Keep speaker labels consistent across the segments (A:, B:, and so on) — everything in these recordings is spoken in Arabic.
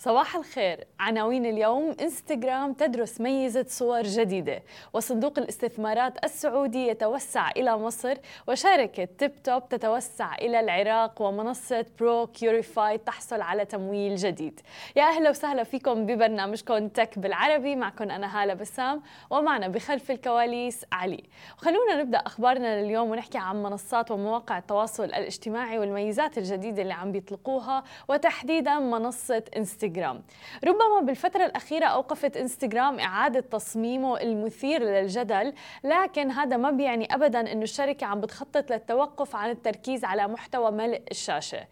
A: صباح الخير. عناوين اليوم إنستغرام تدرس ميزة صور جديدة. وصندوق الاستثمارات السعودي يتوسع إلى مصر. وشركة Tip Top تتوسع إلى العراق. ومنصة Procurify تحصل على تمويل جديد. يا أهلا وسهلا فيكم ببرنامجكم تك بالعربي. معكم أنا هالة بسام. ومعنا بخلف الكواليس علي. وخلونا نبدأ أخبارنا لليوم ونحكي عن منصات ومواقع التواصل الاجتماعي والميزات الجديدة اللي عم بيطلقوها. وتحديدا منصة إنستغرام. إنستغرام. ربما بالفترة الأخيرة أوقفت إنستغرام إعادة تصميمه المثير للجدل لكن هذا ما بيعني أبدا أنه الشركة عم بتخطط للتوقف عن التركيز على محتوى ملء الشاشة.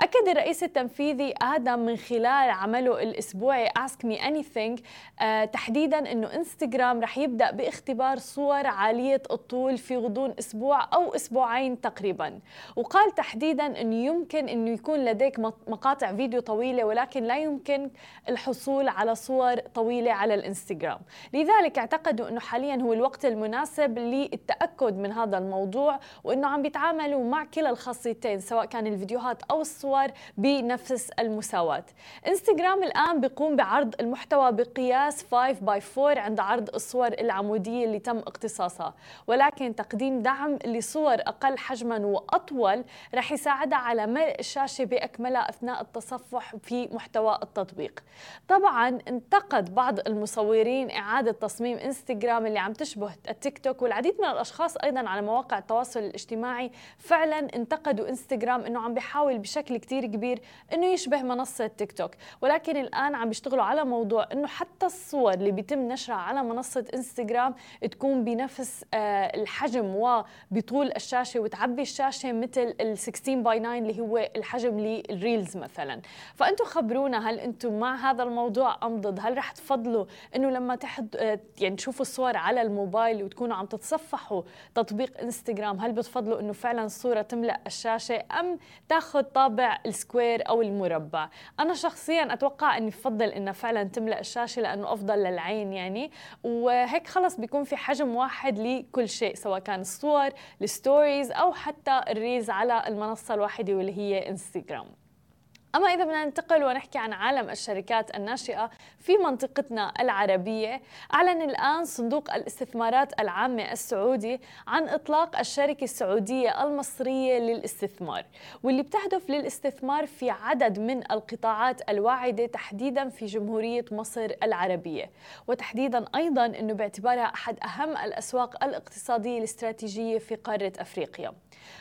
A: أكد الرئيس التنفيذي آدم من خلال عمله الأسبوعي Ask Me Anything آه تحديدا أنه إنستغرام رح يبدأ باختبار صور عالية الطول في غضون أسبوع أو أسبوعين تقريبا. وقال تحديدا أنه يمكن أنه يكون لديك مقاطع فيديو طويلة ولكن لا يمكن الحصول على صور طويلة على الإنستغرام. لذلك اعتقدوا أنه حاليا هو الوقت المناسب للتأكد من هذا الموضوع وأنه عم بيتعاملوا مع كلا الخاصيتين سواء كان الفيديوهات أو الصور بنفس المساواة. إنستغرام الآن بيقوم بعرض المحتوى بقياس 5 باي 4 عند عرض الصور العمودية اللي تم اختصاصها. ولكن تقديم دعم لصور أقل حجما وأطول رح يساعدها على ملء الشاشة بأكملها أثناء التصفح في محتوى التطبيق. طبعا انتقد بعض المصورين إعادة تصميم إنستغرام اللي عم تشبه التيك توك والعديد من الأشخاص أيضا على مواقع التواصل الاجتماعي فعلا انتقدوا إنستغرام أنه عم بيحاول بشكل كتير كبير إنه يشبه منصة تيك توك. ولكن الآن عم بيشتغلوا على موضوع إنه حتى الصور اللي بيتم نشرها على منصة إنستغرام تكون بنفس آه، الحجم وبطول الشاشة وتعبي الشاشة مثل ال 16 by 9 اللي هو الحجم لل reels مثلا. فانتم خبرونا هل أنتم مع هذا الموضوع أم ضد؟ هل رح تفضلوا إنه لما تحد آه، يعني تشوفوا الصور على الموبايل وتكونوا عم تتصفحوا تطبيق إنستغرام هل بتفضلوا إنه فعلا الصورة تملأ الشاشة أم تاخذ طابع ال square أو المربع؟ أنا شخصيا أتوقع إني بفضل إنها فعلا تملأ الشاشة لأنه أفضل للعين يعني وهيك خلص بيكون في حجم واحد لكل شيء سواء كان الصور ال stories أو حتى ال reels على المنصة الواحدة واللي هي إنستغرام. أما إذا بدنا ننتقل ونحكي عن عالم الشركات الناشئة في منطقتنا العربية أعلن الآن صندوق الاستثمارات العامة السعودي عن إطلاق الشركة السعودية المصرية للاستثمار واللي بتهدف للاستثمار في عدد من القطاعات الواعدة تحديدا في جمهورية مصر العربية. وتحديدا أيضا أنه باعتبارها أحد أهم الأسواق الاقتصادية الاستراتيجية في قارة أفريقيا.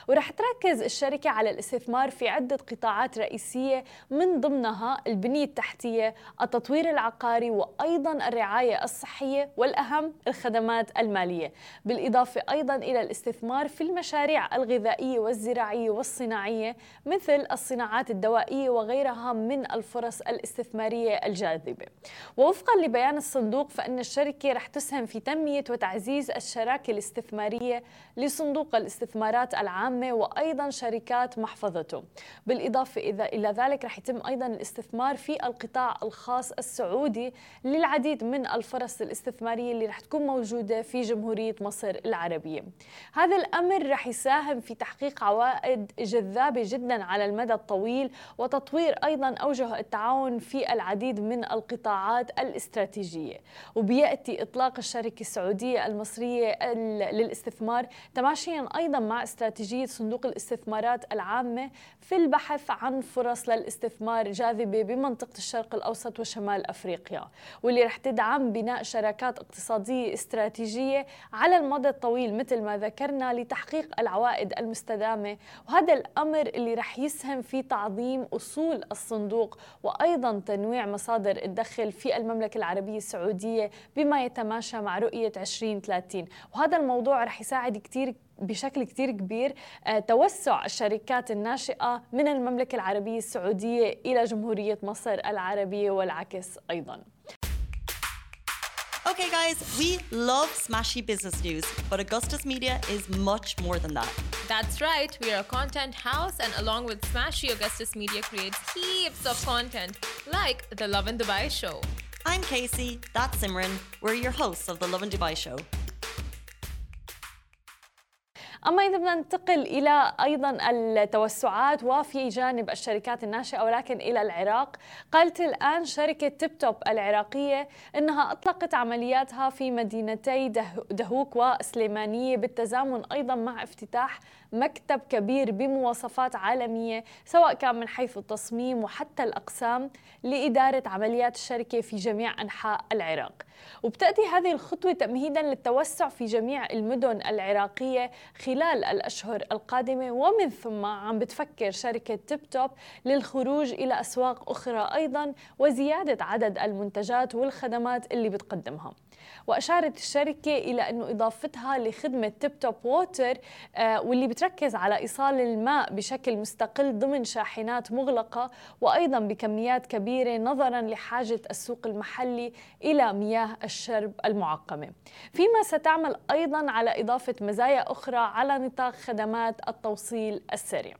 A: ورح تركز الشركة على الاستثمار في عدة قطاعات رئيسية من ضمنها البنية التحتية التطوير العقاري وأيضا الرعاية الصحية والأهم الخدمات المالية. بالإضافة أيضا إلى الاستثمار في المشاريع الغذائية والزراعية والصناعية مثل الصناعات الدوائية وغيرها من الفرص الاستثمارية الجاذبة. ووفقا لبيان الصندوق فإن الشركة رح تسهم في تنمية وتعزيز الشراكة الاستثمارية لصندوق الاستثمارات العامة وأيضا شركات محفظته. بالإضافة إلى ذلك رح يتم أيضا الاستثمار في القطاع الخاص السعودي للعديد من الفرص الاستثمارية اللي رح تكون موجودة في جمهورية مصر العربية. هذا الأمر رح يساهم في تحقيق عوائد جذابة جدا على المدى الطويل وتطوير أيضا أوجه التعاون في العديد من القطاعات الاستراتيجية. وبيأتي إطلاق الشركة السعودية المصرية للاستثمار تماشيا أيضا مع استراتيجية صندوق الاستثمارات العامة في البحث عن فرص للاستثمار جاذبة بمنطقة الشرق الأوسط وشمال أفريقيا واللي رح تدعم بناء شراكات اقتصادية استراتيجية على المدى الطويل مثل ما ذكرنا لتحقيق العوائد المستدامة. وهذا الأمر اللي رح يسهم في تعظيم أصول الصندوق وأيضا تنويع مصادر الدخل في المملكة العربية السعودية بما يتماشى مع رؤية 2030 وهذا الموضوع رح يساعد كتير بشكل كتير كبير آه، توسع الشركات الناشئة من المملكة العربية السعودية إلى جمهورية مصر العربية والعكس أيضاً
B: Okay, guys, we love smashy business news, but Augustus Media is much more than that.
C: That's right, we are a content house, and along with Smashy, Augustus Media creates heaps of content, like the Love in Dubai show.
B: I'm Casey, that's Simran. We're your hosts of the Love in Dubai show.
A: أما إذا بدنا ننتقل إلى أيضا التوسعات وفي جانب الشركات الناشئة ولكن إلى العراق قالت الآن شركة تيب توب العراقية أنها أطلقت عملياتها في مدينتي دهوك وسليمانية بالتزامن أيضا مع افتتاح مكتب كبير بمواصفات عالمية سواء كان من حيث التصميم وحتى الأقسام لإدارة عمليات الشركة في جميع أنحاء العراق. وبتأتي هذه الخطوة تمهيدا للتوسع في جميع المدن العراقية خلال الأشهر القادمة ومن ثم عم بتفكر شركة تيب توب للخروج إلى أسواق أخرى أيضا وزيادة عدد المنتجات والخدمات اللي بتقدمها. وأشارت الشركة إلى أنه إضافتها لخدمة تيب توب ووتر آه واللي بتركز على إيصال الماء بشكل مستقل ضمن شاحنات مغلقة وأيضا بكميات كبيرة نظرا لحاجة السوق المحلي إلى مياه الشرب المعقمة. فيما ستعمل أيضا على إضافة مزايا أخرى على نطاق خدمات التوصيل السريع.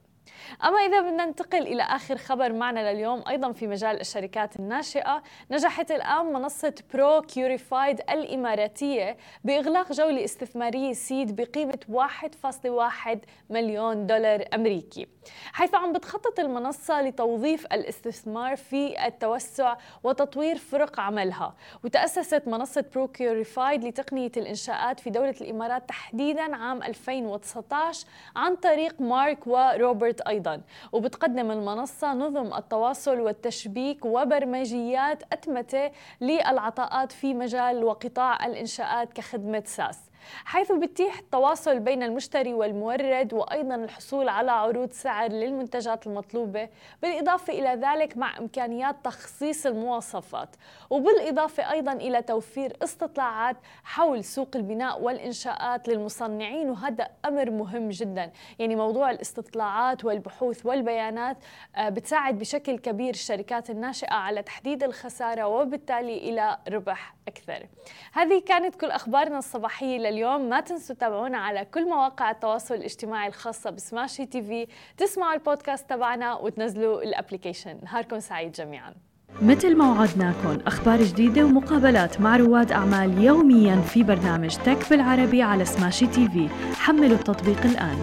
A: أما إذا بدنا ننتقل إلى آخر خبر معنا لليوم أيضا في مجال الشركات الناشئة نجحت الآن منصة Procurified الإماراتية بإغلاق جولة استثمارية seed بقيمة 1.1 مليون دولار أمريكي. حيث عم بتخطط المنصة لتوظيف الاستثمار في التوسع وتطوير فرق عملها. وتأسست منصة Procurified لتقنية الإنشاءات في دولة الإمارات تحديدا عام 2019 عن طريق مارك وروبرت أيضا. وبتقدم المنصة نظم التواصل والتشبيك وبرمجيات أتمتة للعطاءات في مجال وقطاع الإنشاءات كخدمة SaaS. حيث بتيح التواصل بين المشتري والمورد وأيضا الحصول على عروض سعر للمنتجات المطلوبة بالإضافة إلى ذلك مع إمكانيات تخصيص المواصفات وبالإضافة أيضا إلى توفير استطلاعات حول سوق البناء والإنشاءات للمصنعين وهذا أمر مهم جدا. يعني موضوع الاستطلاعات والبحوث والبيانات آه، بتساعد بشكل كبير الشركات الناشئة على تحديد الخسارة وبالتالي إلى ربح أكثر. هذه كانت كل أخبارنا الصباحية لليوم ما تنسوا تتابعونا على كل مواقع التواصل الاجتماعي الخاصة بسماشي تي في. تسمعوا البودكاست تبعنا وتنزلوا ال application. نهاركم سعيد جميعا.
D: مثل ما وعدناكم أخبار جديدة ومقابلات مع رواد أعمال يوميا في برنامج تك بالعربي على سماشي تي في. حملوا التطبيق الآن.